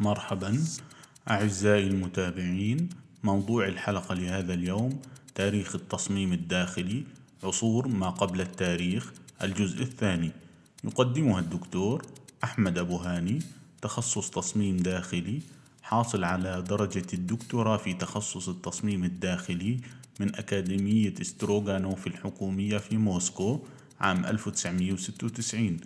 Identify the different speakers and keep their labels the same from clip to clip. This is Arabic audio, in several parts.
Speaker 1: مرحبا. أعزائي المتابعين موضوع الحلقة لهذا اليوم تاريخ التصميم الداخلي عصور ما قبل التاريخ الجزء الثاني. يقدمها الدكتور أحمد أبو هاني تخصص تصميم داخلي حاصل على درجة الدكتوراه في تخصص التصميم الداخلي من أكاديمية ستروغانوف الحكومية في موسكو عام 1996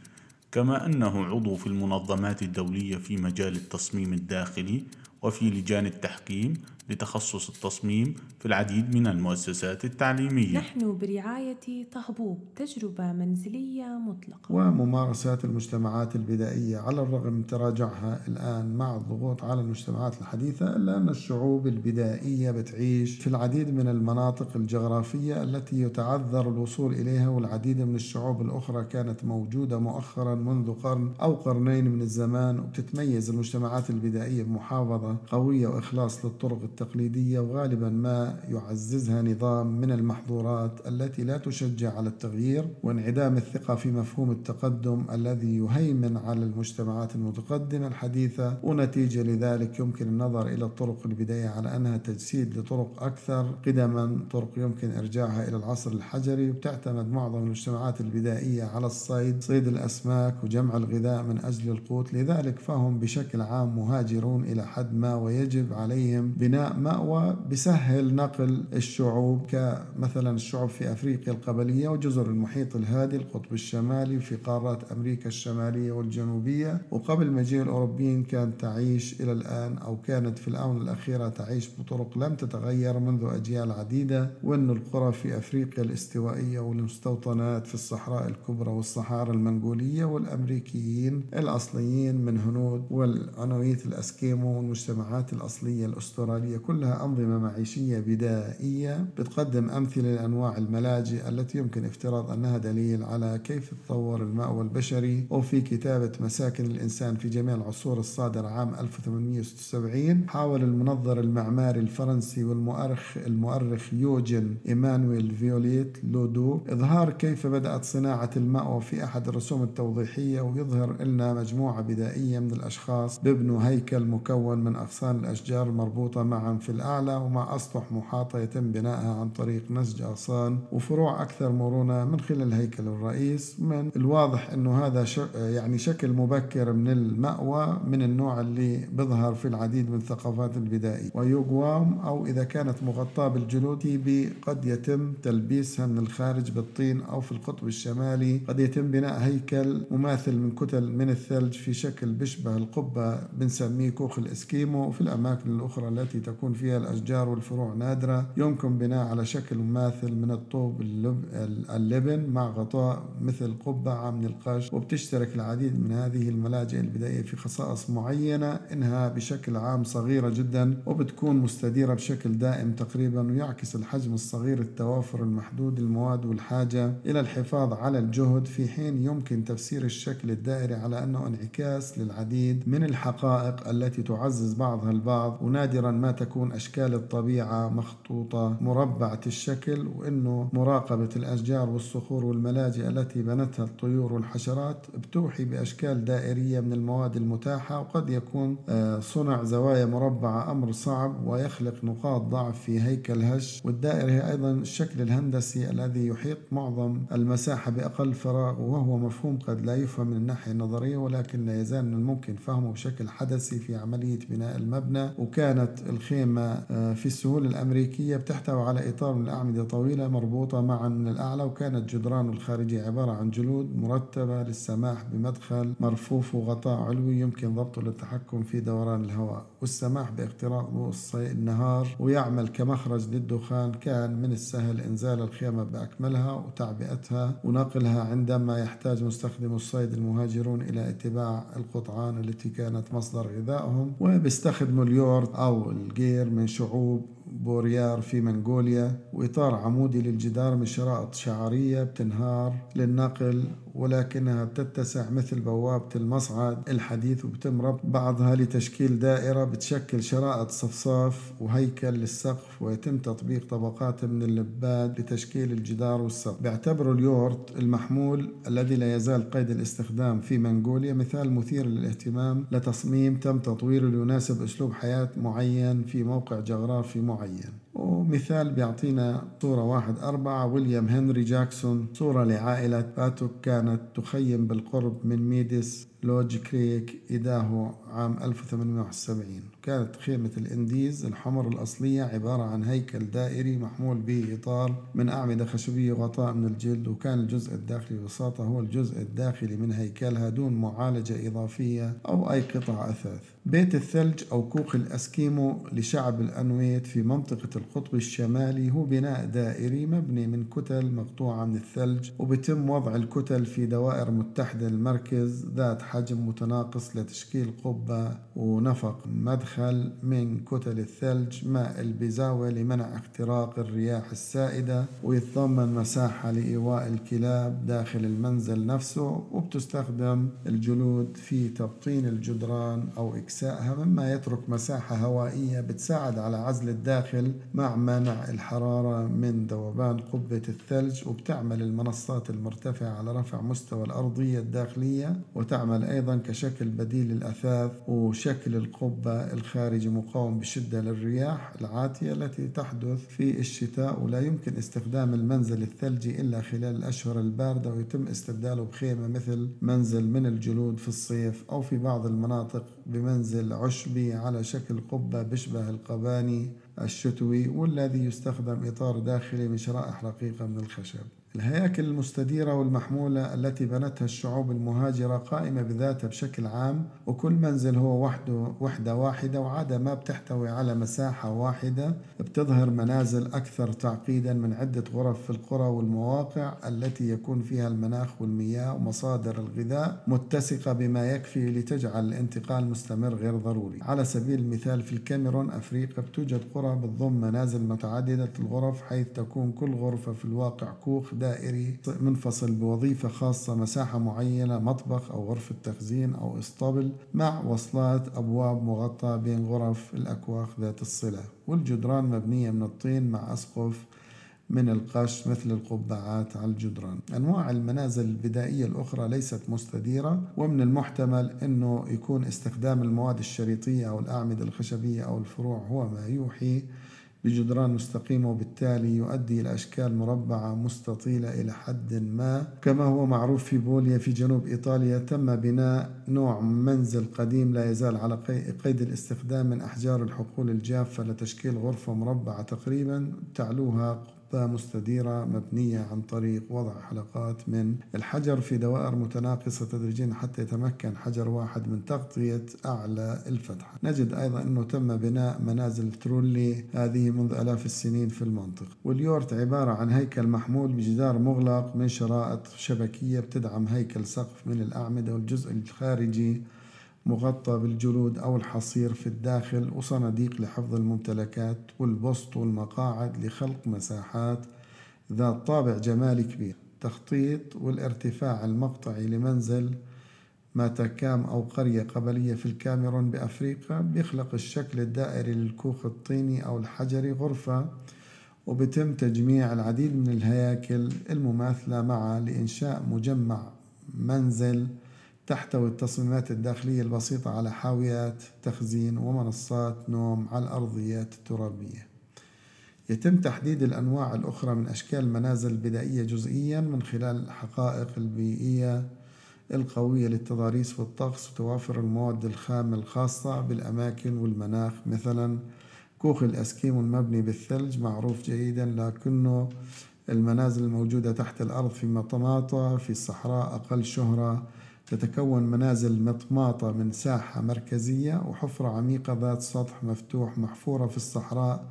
Speaker 1: كما أنه عضو في المنظمات الدولية في مجال التصميم الداخلي وفي لجان التحكيم لتخصص التصميم في العديد من المؤسسات التعليمية.
Speaker 2: نحن برعاية طهبوب تجربة منزلية مطلقة.
Speaker 3: وممارسات المجتمعات البدائية على الرغم من تراجعها الآن مع الضغوط على المجتمعات الحديثة إلا أن الشعوب البدائية بتعيش في العديد من المناطق الجغرافية التي يتعذر الوصول إليها والعديد من الشعوب الأخرى كانت موجودة مؤخرا منذ قرن أو قرنين من الزمان وبتتميز المجتمعات البدائية بمحافظة قوية وإخلاص للطرق التقليدية وغالبا ما يعززها نظام من المحظورات التي لا تشجع على التغيير وانعدام الثقة في مفهوم التقدم الذي يهيمن على المجتمعات المتقدمة الحديثة ونتيجة لذلك يمكن النظر إلى الطرق البداية على أنها تجسيد لطرق أكثر قدما طرق يمكن إرجاعها إلى العصر الحجري وتعتمد معظم المجتمعات البدائية على الصيد صيد الأسماك وجمع الغذاء من أجل القوت لذلك فهم بشكل عام مهاجرون إلى حد ما ويجب عليهم بناء مأوى بسهل نقل الشعوب كمثلا الشعوب في أفريقيا القبلية وجزر المحيط الهادي القطب الشمالي في قارات أمريكا الشمالية والجنوبية. وقبل مجيء الأوروبيين كانت تعيش إلى الآن أو كانت في الآونة الأخيرة تعيش بطرق لم تتغير منذ أجيال عديدة وأن القرى في أفريقيا الاستوائية والمستوطنات في الصحراء الكبرى والصحارى المنغولية والأمريكيين الأصليين من هنود والإنويت الأسكيمو والمجتمعات الأصلية الأسترالية. كلها أنظمة معيشية بدائية بتقدم أمثلة لأنواع الملاجئ التي يمكن افتراض أنها دليل على كيف تطور المأوى البشري وفي كتابة مساكن الإنسان في جميع العصور الصادرة عام 1876 حاول المنظر المعماري الفرنسي والمؤرخ المؤرخ يوجن إيمانويل فيوليت لودو إظهار كيف بدأت صناعة المأوى في أحد الرسوم التوضيحية ويظهر لنا مجموعة بدائية من الأشخاص ببنوا هيكل مكون من أغصان الأشجار المربوطة في الأعلى ومع أسطح محاطة يتم بنائها عن طريق نسج أغصان وفروع أكثر مرونة من خلال الهيكل الرئيس من الواضح أنه هذا يعني شكل مبكر من المأوى من النوع اللي بيظهر في العديد من الثقافات البدائية. ويقوام أو إذا كانت مغطاة بالجلود قد يتم تلبيسها من الخارج بالطين أو في القطب الشمالي. قد يتم بناء هيكل مماثل من كتل من الثلج في شكل بيشبه القبة بنسميه كوخ الإسكيمو وفي الأماكن الأخرى التي تكون فيها الأشجار والفروع نادرة يمكن بناء على شكل مماثل من الطوب اللبن مع غطاء مثل قبعة من القش وبتشترك العديد من هذه الملاجئ البدائية في خصائص معينة إنها بشكل عام صغيرة جدا وبتكون مستديرة بشكل دائم تقريبا ويعكس الحجم الصغير التوافر المحدود المواد والحاجة إلى الحفاظ على الجهد في حين يمكن تفسير الشكل الدائري على أنه انعكاس للعديد من الحقائق التي تعزز بعضها البعض ونادرا ما تكون أشكال الطبيعة مخطوطة مربعة الشكل وأنه مراقبة الأشجار والصخور والملاجئ التي بنتها الطيور والحشرات بتوحي بأشكال دائرية من المواد المتاحة وقد يكون آه، صنع زوايا مربعة أمر صعب ويخلق نقاط ضعف في هيكل هش والدائرة هي أيضا الشكل الهندسي الذي يحيط معظم المساحة بأقل فراغ وهو مفهوم قد لا يفهم من الناحية النظرية ولكن لا يزال من الممكن فهمه بشكل حدثي في عملية بناء المبنى وكانت الخيمة آه، في السهول الأمريكية بتحتوي على إطار من الأعمدة طويلة مربوطة معا من الأعلى وكانت جدران الخارجية عبارة عن جلود مرتبة للسماح بمدخل مرفوف وغطاء علوي يمكن ضبطه للتحكم في دوران الهواء. والسماح باختراق ضوء النهار ويعمل كمخرج للدخان كان من السهل إنزال الخيمة بأكملها وتعبئتها ونقلها عندما يحتاج مستخدم الصيد المهاجرون إلى اتباع القطعان التي كانت مصدر غذائهم وبيستخدموا اليورت أو الجير من شعوب بوريات في منغوليا وإطار عمودي للجدار من شرائط شعرية بتنهار للنقل ولكنها بتتسع مثل بوابة المصعد الحديث وبتم ربط بعضها لتشكيل دائرة بتشكل شرائط صفصاف وهيكل للسقف ويتم تطبيق طبقات من اللباد لتشكيل الجدار والسقف. بيعتبروا اليورت المحمول الذي لا يزال قيد الاستخدام في منغوليا مثال مثير للاهتمام لتصميم تم تطويره ليناسب أسلوب حياة معين في موقع جغرافي معين. آه ومثال بيعطينا صورة واحد أربعة. ويليام هنري جاكسون صورة لعائلة بانوك كانت تخيم بالقرب من ميديسن لودج كريك إداهو عام 1871 كانت خيمة الهنود الحمر الأصلية عبارة عن هيكل دائري محمول به إطار من أعمدة خشبية وغطاء من الجلد وكان الجزء الداخلي ببساطة هو الجزء الداخلي من هيكلها دون معالجة إضافية أو أي قطع أثاث. بيت الثلج أو كوخ الأسكيمو لشعب الأنويت في منطقة القطب الشمالي هو بناء دائري مبني من كتل مقطوعة من الثلج وبتم وضع الكتل في دوائر متحدة المركز ذات حجم متناقص لتشكيل قبة ونفق مدخل من كتل الثلج ماء البزاوة لمنع اختراق الرياح السائدة ويتضمن مساحة لإيواء الكلاب داخل المنزل نفسه وبتستخدم الجلود في تبطين الجدران أو إكسائها مما يترك مساحة هوائية بتساعد على عزل الداخل مع منع الحرارة من ذوبان قبة الثلج وبتعمل المنصات المرتفعة على رفع مستوى الأرضية الداخلية وتعمل أيضا كشكل بديل للأثاث وشكل القبة الخارجي مقاوم بشدة للرياح العاتية التي تحدث في الشتاء ولا يمكن استخدام المنزل الثلجي إلا خلال الأشهر الباردة ويتم استبداله بخيمة مثل منزل من الجلود في الصيف أو في بعض المناطق بمنزل عشبي على شكل قبة بيشبه القباني. الشتوي والذي يستخدم إطار داخلي من شرائح رقيقة من الخشب. الهياكل المستديرة والمحمولة التي بنتها الشعوب المهاجرة قائمة بذاتها بشكل عام وكل منزل هو وحده وحدة واحدة وعادة ما بتحتوي على مساحة واحدة بتظهر منازل أكثر تعقيدا من عدة غرف في القرى والمواقع التي يكون فيها المناخ والمياه ومصادر الغذاء متسقة بما يكفي لتجعل الانتقال مستمر غير ضروري. على سبيل المثال في الكاميرون أفريقيا بتوجد قرى بتضم منازل متعددة الغرف حيث تكون كل غرفة في الواقع كوخ دائري منفصل بوظيفة خاصة مساحة معينة مطبخ أو غرفة تخزين أو اسطبل مع وصلات أبواب مغطى بين غرف الأكواخ ذات الصلة. والجدران مبنية من الطين مع أسقف من القش مثل القبعات على الجدران. أنواع المنازل البدائية الأخرى ليست مستديرة ومن المحتمل أنه يكون استخدام المواد الشريطية أو الأعمدة الخشبية أو الفروع هو ما يوحي بجدران مستقيمة وبالتالي يؤدي إلى أشكال مربعة مستطيلة إلى حد ما. كما هو معروف في بوليا في جنوب إيطاليا تم بناء نوع منزل قديم لا يزال على قيد الاستخدام من أحجار الحقول الجافة لتشكيل غرفة مربعة تقريبا تعلوها مستديرة مبنية عن طريق وضع حلقات من الحجر في دوائر متناقصة تدريجيا حتى يتمكن حجر واحد من تغطية أعلى الفتحة. نجد أيضا أنه تم بناء منازل ترولي هذه منذ ألاف السنين في المنطقة. واليورت عبارة عن هيكل محمول بجدار مغلق من شرائط شبكية بتدعم هيكل سقف من الأعمدة والجزء الخارجي مغطى بالجلود أو الحصير في الداخل وصناديق لحفظ الممتلكات والبسط والمقاعد لخلق مساحات ذات طابع جمالي كبير. تخطيط والارتفاع المقطعي لمنزل ماتاكام أو قرية قبلية في الكاميرون بأفريقيا بيخلق الشكل الدائري للكوخ الطيني أو الحجري غرفة وبتم تجميع العديد من الهياكل المماثلة معا لإنشاء مجمع منزل تحتوي التصميمات الداخلية البسيطة على حاويات تخزين ومنصات نوم على الأرضيات الترابية. يتم تحديد الأنواع الأخرى من أشكال المنازل البدائية جزئيا من خلال الحقائق البيئية القوية للتضاريس والطقس وتوافر المواد الخام الخاصة بالأماكن والمناخ. مثلا كوخ الأسكيمو المبني بالثلج معروف جيدا لكنه المنازل الموجودة تحت الأرض في مطماطة في الصحراء أقل شهرة تتكون منازل مطماطة من ساحة مركزية وحفرة عميقة ذات سطح مفتوح محفورة في الصحراء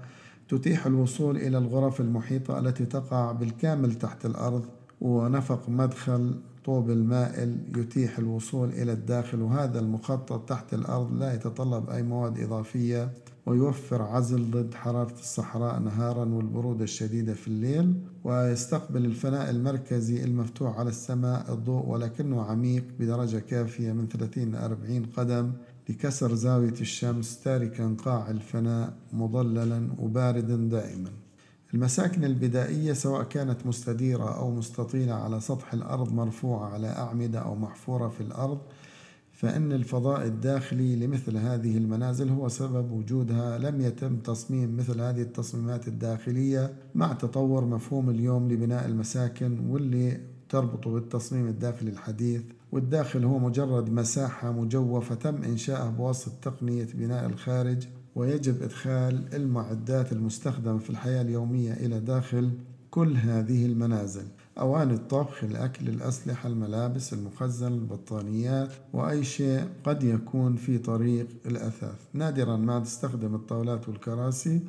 Speaker 3: تتيح الوصول إلى الغرف المحيطة التي تقع بالكامل تحت الأرض ونفق مدخل الطوب المائل يتيح الوصول إلى الداخل وهذا المخطط تحت الأرض لا يتطلب أي مواد إضافية ويوفر عزل ضد حرارة الصحراء نهارا والبرودة الشديدة في الليل. ويستقبل الفناء المركزي المفتوح على السماء الضوء ولكنه عميق بدرجة كافية من 30 إلى 40 قدم لكسر زاوية الشمس تاركا قاع الفناء مضللا وباردا دائما. المساكن البدائية سواء كانت مستديرة أو مستطيلة على سطح الأرض مرفوعة على أعمدة أو محفورة في الأرض فإن الفضاء الداخلي لمثل هذه المنازل هو سبب وجودها. لم يتم تصميم مثل هذه التصميمات الداخلية مع تطور مفهوم اليوم لبناء المساكن واللي تربط بالتصميم الداخلي الحديث. والداخل هو مجرد مساحة مجوفة تم إنشائها بواسطة تقنية بناء الخارج ويجب إدخال المعدات المستخدمة في الحياة اليومية إلى داخل كل هذه المنازل أواني الطبخ الأكل الأسلحة الملابس المخزن البطانيات وأي شيء قد يكون في طريق الأثاث. نادرا ما تستخدم الطاولات والكراسي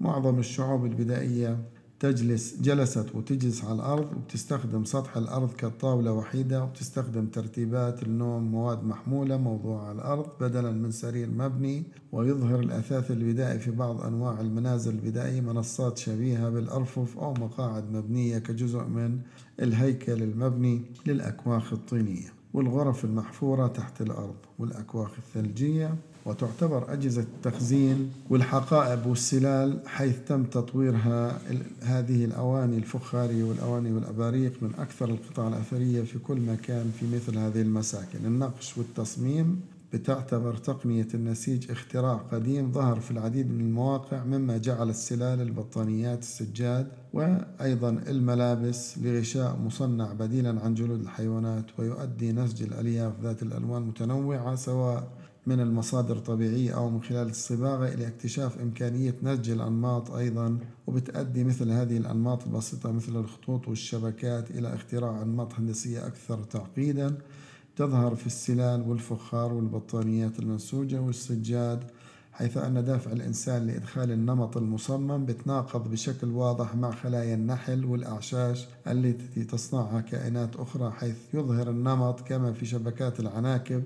Speaker 3: معظم الشعوب البدائية تجلس جلست وتجلس على الأرض وبتستخدم سطح الأرض كطاولة وحيدة وبتستخدم ترتيبات النوم مواد محمولة موضوعة على الأرض بدلا من سرير مبني ويظهر الأثاث البدائي في بعض أنواع المنازل البدائية منصات شبيهة بالأرفف أو مقاعد مبنية كجزء من الهيكل المبني للأكواخ الطينية والغرف المحفورة تحت الأرض والأكواخ الثلجية. وتعتبر أجهزة التخزين والحقائب والسلال حيث تم تطويرها هذه الأواني الفخارية والأواني والأباريق من أكثر القطع الأثرية في كل مكان في مثل هذه المساكن. النقش والتصميم بتعتبر تقنية النسيج اختراع قديم ظهر في العديد من المواقع مما جعل السلال البطانيات السجاد وأيضا الملابس لغشاء مصنع بديلا عن جلود الحيوانات ويؤدي نسج الألياف ذات الألوان متنوعة سواء من المصادر الطبيعية أو من خلال الصباغة إلى اكتشاف إمكانية نسج الأنماط أيضا وبتؤدي مثل هذه الأنماط البسيطة مثل الخطوط والشبكات إلى اختراع أنماط هندسية أكثر تعقيدا. تظهر في السلال والفخار والبطانيات المنسوجة والسجاد حيث أن دافع الإنسان لإدخال النمط المصمم بتناقض بشكل واضح مع خلايا النحل والأعشاش التي تصنعها كائنات أخرى حيث يظهر النمط كما في شبكات العناكب.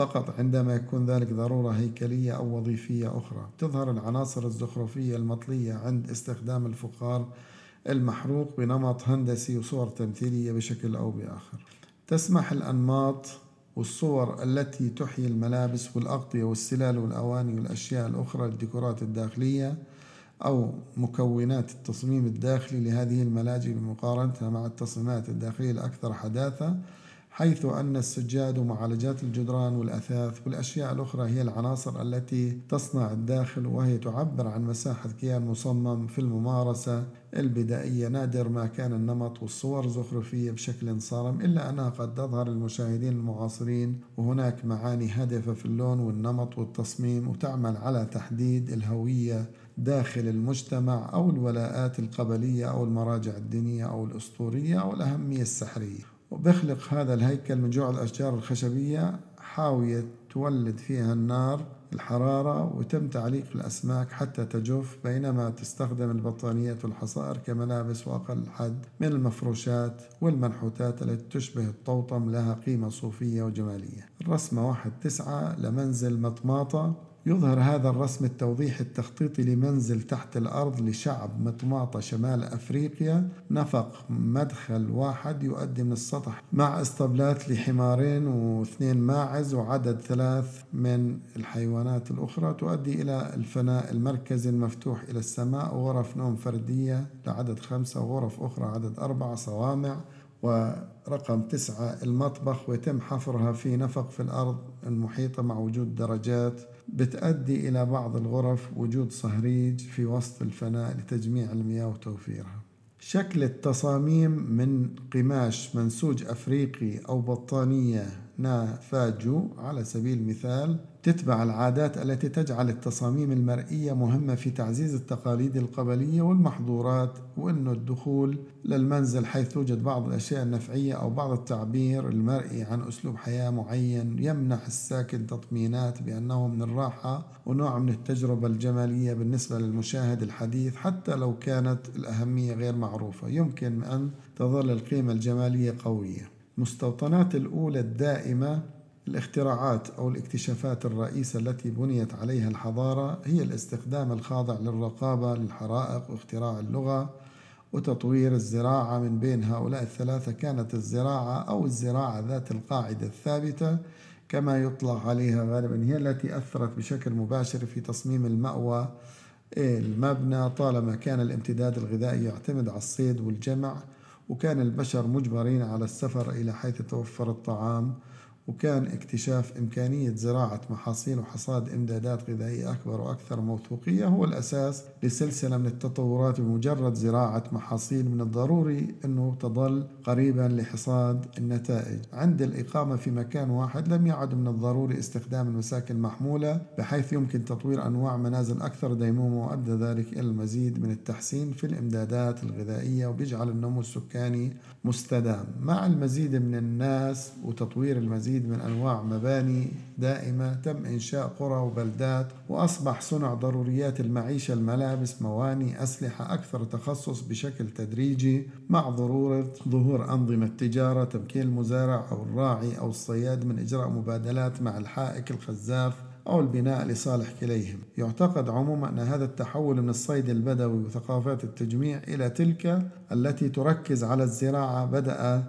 Speaker 3: فقط عندما يكون ذلك ضرورة هيكلية أو وظيفية أخرى. تظهر العناصر الزخرفية المطلية عند استخدام الفخار المحروق بنمط هندسي وصور تمثيلية بشكل أو بآخر. تسمح الأنماط والصور التي تحيي الملابس والأغطية والسلال والأواني والأشياء الأخرى الديكورات الداخلية أو مكونات التصميم الداخلي لهذه الملاجئ بمقارنتها مع التصميمات الداخلية الأكثر حداثة حيث أن السجاد ومعالجات الجدران والأثاث والأشياء الأخرى هي العناصر التي تصنع الداخل وهي تعبر عن مساحة كيان مصمم في الممارسة البدائية. نادر ما كان النمط والصور زخرفية بشكل صارم إلا أنها قد تظهر للمشاهدين المعاصرين وهناك معاني هادفة في اللون والنمط والتصميم وتعمل على تحديد الهوية داخل المجتمع أو الولاءات القبلية أو المراجع الدينية أو الأسطورية أو الأهمية السحرية. وبيخلق هذا الهيكل من جوع الأشجار الخشبية حاوية تولد فيها النار الحرارة ويتم تعليق الأسماك حتى تجف بينما تستخدم البطانيات والحصائر كملابس وأقل حد من المفروشات والمنحوتات التي تشبه الطوطم لها قيمة صوفية وجمالية. الرسمة واحد تسعة لمنزل مطماطة. يظهر هذا الرسم التوضيح التخطيطي لمنزل تحت الأرض لشعب مطماطة شمال أفريقيا. نفق مدخل واحد يؤدي من السطح مع اسطبلات لحمارين واثنين ماعز وعدد ثلاث من الحيوانات الأخرى. تؤدي إلى الفناء المركزي المفتوح إلى السماء وغرف نوم فردية لعدد خمسة وغرف أخرى عدد أربعة صوامع ورقم تسعة المطبخ. ويتم حفرها في نفق في الأرض المحيطة مع وجود درجات بتؤدي إلى بعض الغرف وجود صهريج في وسط الفناء لتجميع المياه وتوفيرها. شكل التصاميم من قماش منسوج أفريقي أو بطانية نافاجو على سبيل المثال تتبع العادات التي تجعل التصاميم المرئية مهمة في تعزيز التقاليد القبلية والمحظورات وأنه الدخول للمنزل حيث توجد بعض الأشياء النفعية أو بعض التعبير المرئي عن أسلوب حياة معين يمنح الساكن تطمينات بأنه من الراحة ونوع من التجربة الجمالية بالنسبة للمشاهد الحديث حتى لو كانت الأهمية غير معروفة. يمكن أن تظل القيمة الجمالية قوية. المستوطنات الأولى الدائمة الاختراعات أو الاكتشافات الرئيسة التي بنيت عليها الحضارة هي الاستخدام الخاضع للرقابة للحرائق واختراع اللغة وتطوير الزراعة من بين هؤلاء الثلاثة. كانت الزراعة أو الزراعة ذات القاعدة الثابتة كما يطلق عليها غالبا هي التي أثرت بشكل مباشر في تصميم المأوى المبنى. طالما كان الامتداد الغذائي يعتمد على الصيد والجمع وكان البشر مجبرين على السفر إلى حيث توفر الطعام وكان اكتشاف إمكانية زراعة محاصيل وحصاد إمدادات غذائية أكبر وأكثر موثوقية هو الأساس لسلسلة من التطورات بمجرد زراعة محاصيل من الضروري أنه تظل قريبا لحصاد النتائج. عند الإقامة في مكان واحد لم يعد من الضروري استخدام المساكن المحمولة بحيث يمكن تطوير أنواع منازل أكثر ديمومة وأدى ذلك إلى المزيد من التحسين في الإمدادات الغذائية وبيجعل النمو السكاني مستدام. مع المزيد من الناس وتطوير المزيد العديد من أنواع مباني دائمة تم إنشاء قرى وبلدات وأصبح صنع ضروريات المعيشة الملابس مواني أسلحة أكثر تخصص بشكل تدريجي مع ضرورة ظهور أنظمة تجارة تمكين المزارع أو الراعي أو الصياد من إجراء مبادلات مع الحائك الخزاف أو البناء لصالح كليهم. يعتقد عموما أن هذا التحول من الصيد البدوي وثقافات التجميع إلى تلك التي تركز على الزراعة بدأ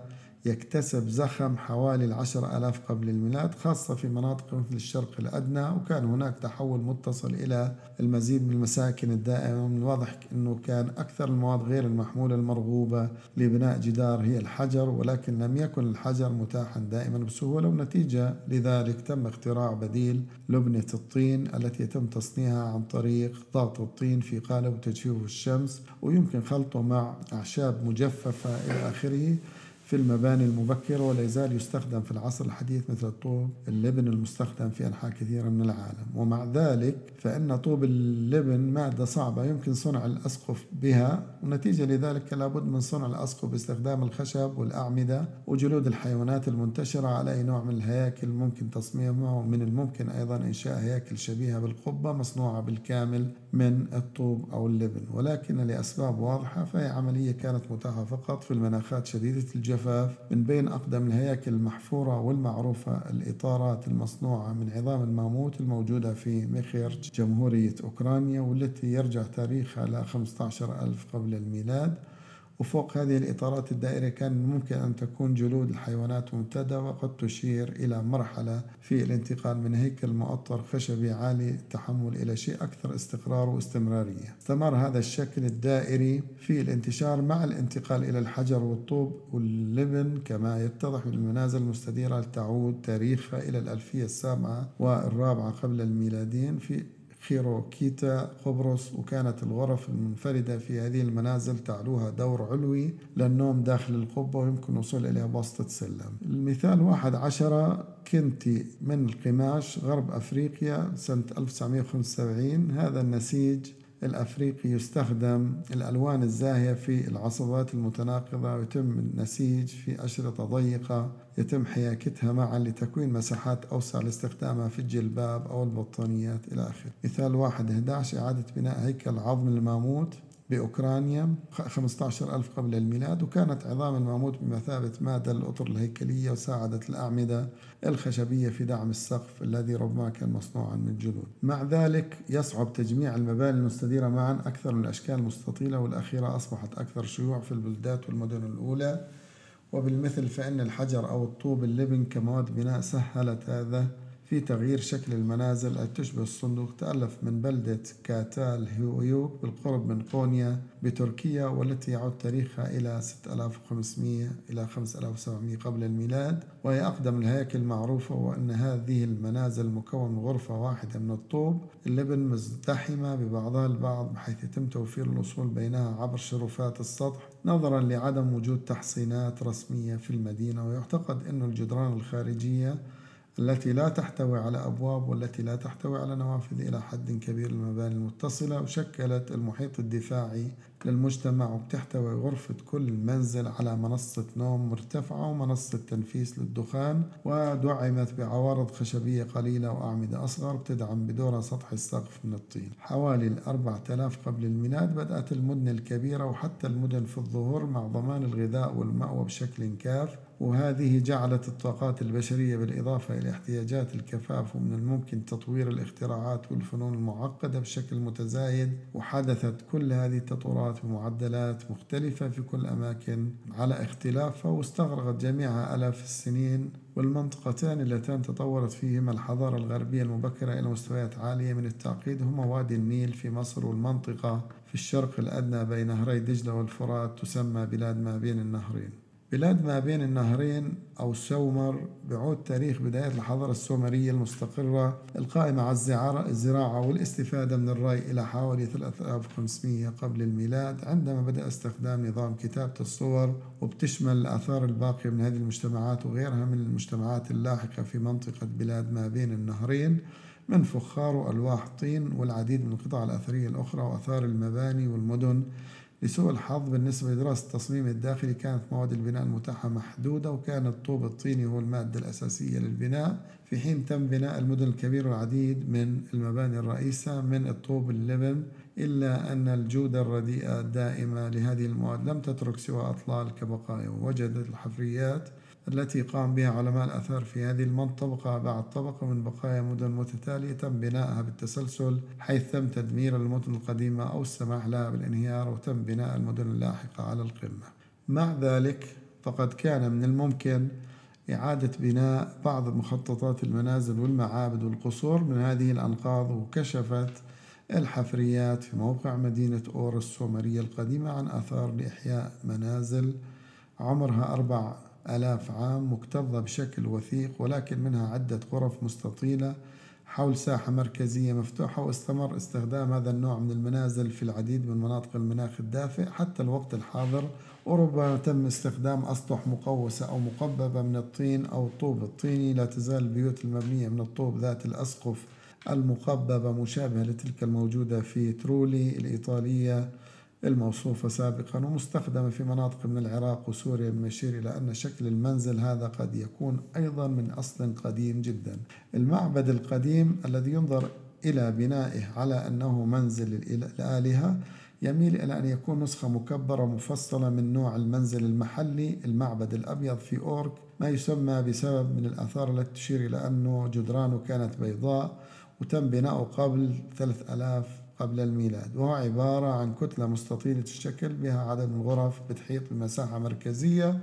Speaker 3: يكتسب زخم حوالي العشر ألاف قبل الميلاد خاصة في مناطق مثل الشرق الأدنى وكان هناك تحول متصل إلى المزيد من المساكن الدائمة. من الواضح أنه كان أكثر المواد غير المحمولة المرغوبة لبناء جدار هي الحجر ولكن لم يكن الحجر متاحا دائما بسهولة ونتيجة لذلك تم اختراع بديل لبنة الطين التي يتم تصنيعها عن طريق ضغط الطين في قالب وتجفيفه الشمس ويمكن خلطه مع أعشاب مجففة إلى آخره. في المباني المبكرة ولا يزال يستخدم في العصر الحديث مثل الطوب اللبن المستخدم في أنحاء كثيرة من العالم. ومع ذلك فإن طوب اللبن مادة صعبة يمكن صنع الأسقف بها ونتيجة لذلك لابد من صنع الأسقف باستخدام الخشب والأعمدة وجلود الحيوانات المنتشرة على أي نوع من الهياكل ممكن تصميمها ومن الممكن أيضا إنشاء هياكل شبيهة بالقبة مصنوعة بالكامل. من الطوب أو اللبن ولكن لأسباب واضحة فهي عملية كانت متاحة فقط في المناخات شديدة الجفاف من بين أقدم الهياكل المحفورة والمعروفة الإطارات المصنوعة من عظام الماموت الموجودة في ميخيرج جمهورية أوكرانيا والتي يرجع تاريخها ل 15 ألف قبل الميلاد. وفوق هذه الإطارات الدائرة كان ممكن أن تكون جلود الحيوانات ممتدة وقد تشير إلى مرحلة في الانتقال من هيكل مؤطر خشبي عالي التحمل إلى شيء أكثر استقرار واستمرارية. استمر هذا الشكل الدائري في الانتشار مع الانتقال إلى الحجر والطوب واللبن كما يتضح بالمنازل المستديرة تعود تاريخها إلى الألفية السابعة والرابعة قبل الميلادين في خيروكيتا قبرص وكانت الغرف المنفردة في هذه المنازل تعلوها دور علوي للنوم داخل القبة ويمكن الوصول إليها بواسطة سلم المثال واحد عشرة كنتي من القماش غرب أفريقيا سنة 1975 هذا النسيج الأفريقي يستخدم الألوان الزاهية في العصبات المتناقضة ويتم النسيج في أشرطة ضيقة يتم حياكتها معا لتكوين مساحات أوسع لاستخدامها في الجلباب أو البطانيات إلى آخره. مثال واحد 11 إعادة بناء هيكل عظم الماموت بأوكرانيا 15 ألف قبل الميلاد وكانت عظام الماموت بمثابة مادة للأطر الهيكلية وساعدت الأعمدة الخشبية في دعم السقف الذي ربما كان مصنوعا من جلود. مع ذلك يصعب تجميع المباني المستديرة معا أكثر من الأشكال المستطيلة والأخيرة أصبحت أكثر شيوع في البلدات والمدن الأولى. وبالمثل فإن الحجر أو الطوب اللبن كمواد بناء سهلت هذا في تغيير شكل المنازل التي تشبه الصندوق تألف من بلدة كاتال هيويوك بالقرب من قونيا بتركيا والتي يعود تاريخها إلى 6500 إلى 5700 قبل الميلاد. وهي أقدم الهياكل المعروفة وأن هذه المنازل مكون من غرفة واحدة من الطوب اللبن مزدحمة ببعضها البعض بحيث يتم توفير الوصول بينها عبر شرفات السطح نظرا لعدم وجود تحصينات رسمية في المدينة. ويعتقد أن الجدران الخارجية التي لا تحتوي على أبواب والتي لا تحتوي على نوافذ إلى حد كبير المباني المتصلة وشكلت المحيط الدفاعي للمجتمع وبتحتوي غرفة كل منزل على منصة نوم مرتفعة ومنصة تنفيس للدخان ودعمت بعوارض خشبية قليلة وأعمدة أصغر بتدعم بدورها سطح السقف من الطين. حوالي الأربعة آلاف قبل الميلاد بدأت المدن الكبيرة وحتى المدن في الظهور مع ضمان الغذاء والمأوى بشكل كاف. وهذه جعلت الطاقات البشرية بالإضافة إلى احتياجات الكفاف ومن الممكن تطوير الاختراعات والفنون المعقدة بشكل متزايد وحدثت كل هذه التطورات بمعدلات مختلفة في كل أماكن على اختلافها واستغرقت جميعها آلاف السنين والمنطقتان اللتان تطورت فيهما الحضارة الغربية المبكرة إلى مستويات عالية من التعقيد هما وادي النيل في مصر والمنطقة في الشرق الأدنى بين نهري دجلة والفرات تسمى بلاد ما بين النهرين. بلاد ما بين النهرين أو سومر بعود تاريخ بداية الحضارة السومرية المستقرة القائمة على الزراعة والاستفادة من الري إلى حوالي 3500 قبل الميلاد عندما بدأ استخدام نظام كتابة الصور وبتشمل الآثار الباقية من هذه المجتمعات وغيرها من المجتمعات اللاحقة في منطقة بلاد ما بين النهرين من فخار وألواح طين والعديد من القطع الأثرية الأخرى وأثار المباني والمدن. لسوء الحظ بالنسبة لدراسة التصميم الداخلي كانت مواد البناء المتاحة محدودة وكان الطوب الطيني هو المادة الأساسية للبناء. في حين تم بناء المدن الكبيرة والعديد من المباني الرئيسة من الطوب اللبن إلا أن الجودة الرديئة الدائمة لهذه المواد لم تترك سوى أطلال كبقايا ووجدت الحفريات التي قام بها علماء الآثار في هذه المنطقة بعد طبقة من بقايا مدن متتالية تم بنائها بالتسلسل حيث تم تدمير المدن القديمة أو السماح لها بالانهيار وتم بناء المدن اللاحقة على القمة. مع ذلك فقد كان من الممكن إعادة بناء بعض مخططات المنازل والمعابد والقصور من هذه الأنقاض وكشفت الحفريات في موقع مدينة أور السومرية القديمة عن آثار لإحياء منازل عمرها أربع آلاف عام مكتظة بشكل وثيق ولكن منها عدة غرف مستطيلة حول ساحة مركزية مفتوحة واستمر استخدام هذا النوع من المنازل في العديد من مناطق المناخ الدافئ حتى الوقت الحاضر وربما تم استخدام أسطح مقوسة أو مقببة من الطين أو الطوب الطيني. لا تزال البيوت المبنية من الطوب ذات الأسقف المقببة مشابهة لتلك الموجودة في ترولي الإيطالية الموصوفة سابقا ومستخدمة في مناطق من العراق وسوريا مما يشير إلى أن شكل المنزل هذا قد يكون أيضا من أصل قديم جدا. المعبد القديم الذي ينظر إلى بنائه على أنه منزل الآلهة يميل إلى أن يكون نسخة مكبرة مفصلة من نوع المنزل المحلي المعبد الأبيض في أورك ما يسمى بسبب من الآثار التي تشير إلى أنه جدرانه كانت بيضاء وتم بناؤه قبل 3000 قبل الميلاد وهو عبارة عن كتلة مستطيلة الشكل بها عدد من الغرف بتحيط بمساحة مركزية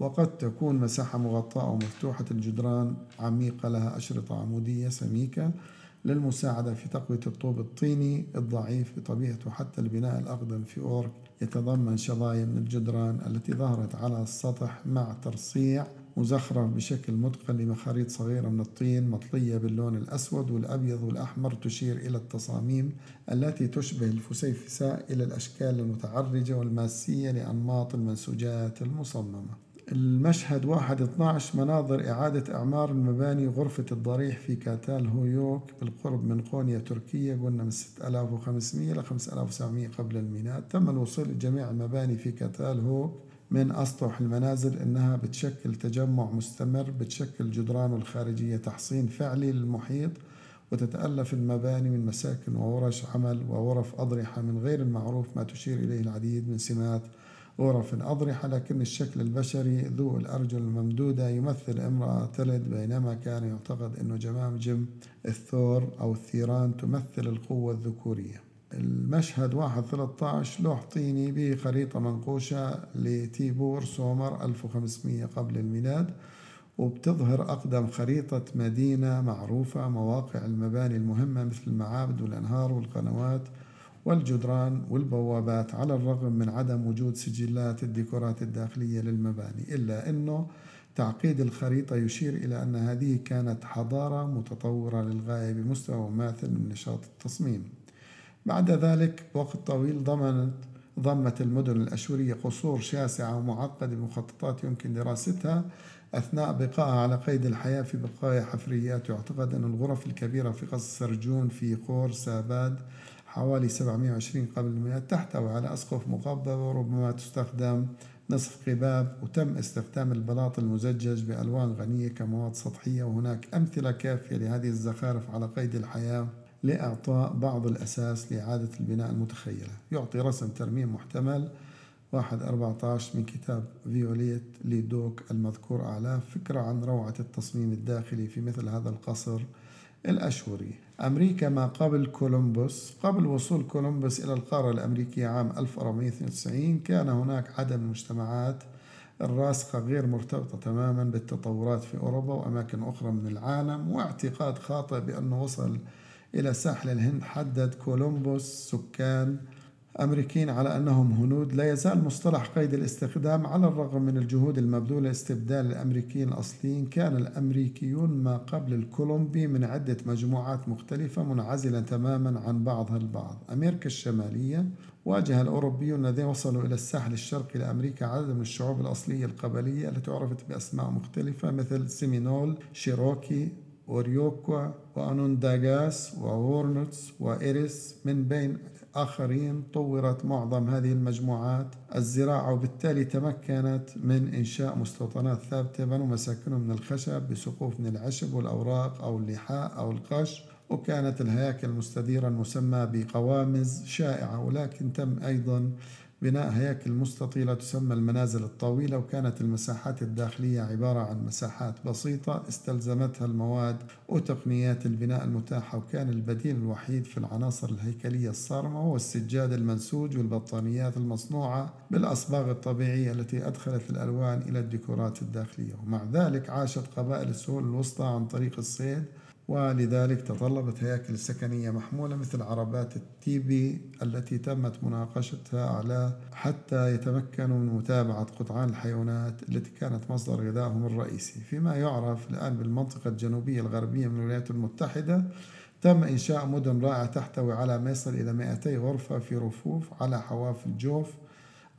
Speaker 3: وقد تكون مساحة مغطاة أو مفتوحة. الجدران عميقة لها أشرطة عمودية سميكة للمساعدة في تقوية الطوب الطيني الضعيف بطبيعته حتى البناء الأقدم في أوروك يتضمن شظايا من الجدران التي ظهرت على السطح مع ترصيع مزخرف بشكل متقن لمخاريط صغيرة من الطين مطلية باللون الأسود والأبيض والأحمر تشير إلى التصاميم التي تشبه الفسيفساء إلى الأشكال المتعرجة والماسية لأنماط المنسوجات المصممة. المشهد واحد 12 مناظر إعادة إعمار المباني غرفة الضريح في كاتال هويوك بالقرب من قونيا تركيا قلنا من 6500 إلى 5700 قبل الميلاد. تم الوصول لجميع المباني في كاتال هوك من أسطح المنازل إنها بتشكل تجمع مستمر بتشكل جدران الخارجية تحصين فعلي للمحيط وتتألف المباني من مساكن وورش عمل وغرف أضرحة من غير المعروف ما تشير إليه العديد من سمات غرف أضرحة لكن الشكل البشري ذو الأرجل الممدودة يمثل امرأة تلد بينما كان يعتقد أنه جماجم الثور أو الثيران تمثل القوة الذكورية. المشهد واحد 13 لوح طيني بخريطة منقوشة لتيبور سومر 1500 قبل الميلاد وبتظهر أقدم خريطة مدينة معروفة مواقع المباني المهمة مثل المعابد والأنهار والقنوات والجدران والبوابات على الرغم من عدم وجود سجلات الديكورات الداخلية للمباني إلا أنه تعقيد الخريطة يشير إلى أن هذه كانت حضارة متطورة للغاية بمستوى ماثل من نشاط التصميم. بعد ذلك وقت طويل ضمنت ضمت المدن الأشورية قصور شاسعة ومعقدة بمخططات يمكن دراستها أثناء بقائها على قيد الحياة في بقايا حفريات. يعتقد أن الغرف الكبيرة في قصر سرجون في خور ساباد حوالي 720 قبل الميلاد تحتوي على أسقف مقببة وربما تستخدم نصف قباب. وتم استخدام البلاط المزجج بألوان غنية كمواد سطحية. وهناك أمثلة كافية لهذه الزخارف على قيد الحياة. لإعطاء بعض الأساس لإعادة البناء المتخيلة. يعطي رسم ترميم محتمل واحد 14 من كتاب فيوليت ليدوك المذكور أعلاه. فكرة عن روعة التصميم الداخلي في مثل هذا القصر الأشوري أمريكا ما قبل كولومبوس. قبل وصول كولومبوس إلى القارة الأمريكية عام 1492 كان هناك عدد من المجتمعات الراسخة غير مرتبطة تماما بالتطورات في أوروبا وأماكن أخرى من العالم واعتقاد خاطئ بأنه وصل إلى ساحل الهند حدد كولومبوس سكان أمريكيين على أنهم هنود. لا يزال مصطلح قيد الاستخدام على الرغم من الجهود المبذولة لاستبدال الأمريكيين الأصليين. كان الأمريكيون ما قبل الكولومبي من عدة مجموعات مختلفة منعزلة تماما عن بعضها البعض. أمريكا الشمالية واجه الأوروبيون الذين وصلوا إلى الساحل الشرقي لأمريكا عدد من الشعوب الأصلية القبلية التي عرفت بأسماء مختلفة مثل سيمينول شيروكي إيروكوا وأنونداغاس وهورنتس وإيريس من بين آخرين طورت معظم هذه المجموعات الزراعة وبالتالي تمكنت من إنشاء مستوطنات ثابتة بنوا مساكنهم من الخشب بسقوف من العشب والأوراق أو اللحاء أو القش وكانت الهياكل المستديرة المسمى بقوامز شائعة ولكن تم أيضا بناء هياكل مستطيلة تسمى المنازل الطويلة وكانت المساحات الداخلية عبارة عن مساحات بسيطة استلزمتها المواد وتقنيات البناء المتاحة وكان البديل الوحيد في العناصر الهيكلية الصارمة هو السجاد المنسوج والبطانيات المصنوعة بالأصباغ الطبيعية التي أدخلت الألوان إلى الديكورات الداخلية. ومع ذلك عاشت قبائل السهول الوسطى عن طريق الصيد ولذلك تطلبت هياكل سكنية محمولة مثل عربات التيبي التي تمت مناقشتها على حتى يتمكنوا من متابعة قطعان الحيوانات التي كانت مصدر غذائهم الرئيسي. فيما يعرف الآن بالمنطقة الجنوبية الغربية من الولايات المتحدة تم إنشاء مدن رائعة تحتوي على ما يصل إلى 200 غرفة في رفوف على حواف الجوف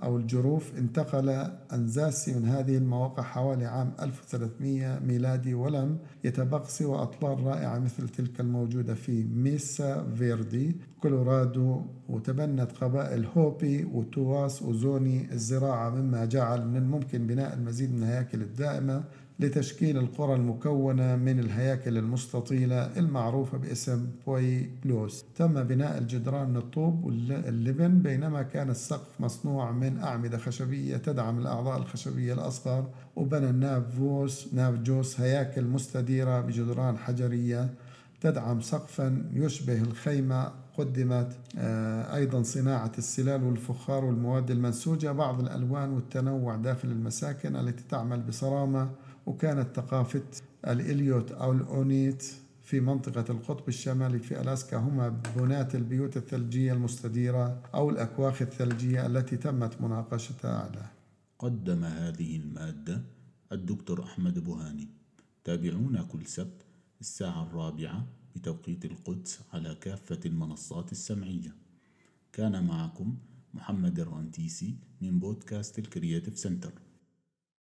Speaker 3: أو الجروف انتقل أناسازي من هذه المواقع حوالي عام 1300 ميلادي ولم يتبقى سوى أطلال رائعة مثل تلك الموجودة في ميسا فيردي. كولورادو وتبنت قبائل هوبي وتواس وزوني الزراعة مما جعل من الممكن بناء المزيد من الهياكل الدائمة. لتشكيل القرى المكونة من الهياكل المستطيلة المعروفة باسم بويبلوس تم بناء الجدران من الطوب واللبن بينما كان السقف مصنوع من أعمدة خشبية تدعم الأعضاء الخشبية الأصغر وبنى النافوس نافجوس هياكل مستديرة بجدران حجرية تدعم سقفا يشبه الخيمة. قدمت آه، أيضا صناعة السلال والفخار والمواد المنسوجة بعض الألوان والتنوع داخل المساكن التي تعمل بصرامة وكانت ثقافة الإليوت أو الأونيت في منطقة القطب الشمالي في ألاسكا هما بنات البيوت الثلجية المستديرة أو الأكواخ الثلجية التي تمت مناقشتها أعلاه
Speaker 1: قدم هذه المادة الدكتور أحمد بوهاني. تابعونا كل سبت الساعة الرابعة بتوقيت القدس على كافة المنصات السمعية. كان معكم محمد الرنتيسي من بودكاست الكرياتيف سنتر.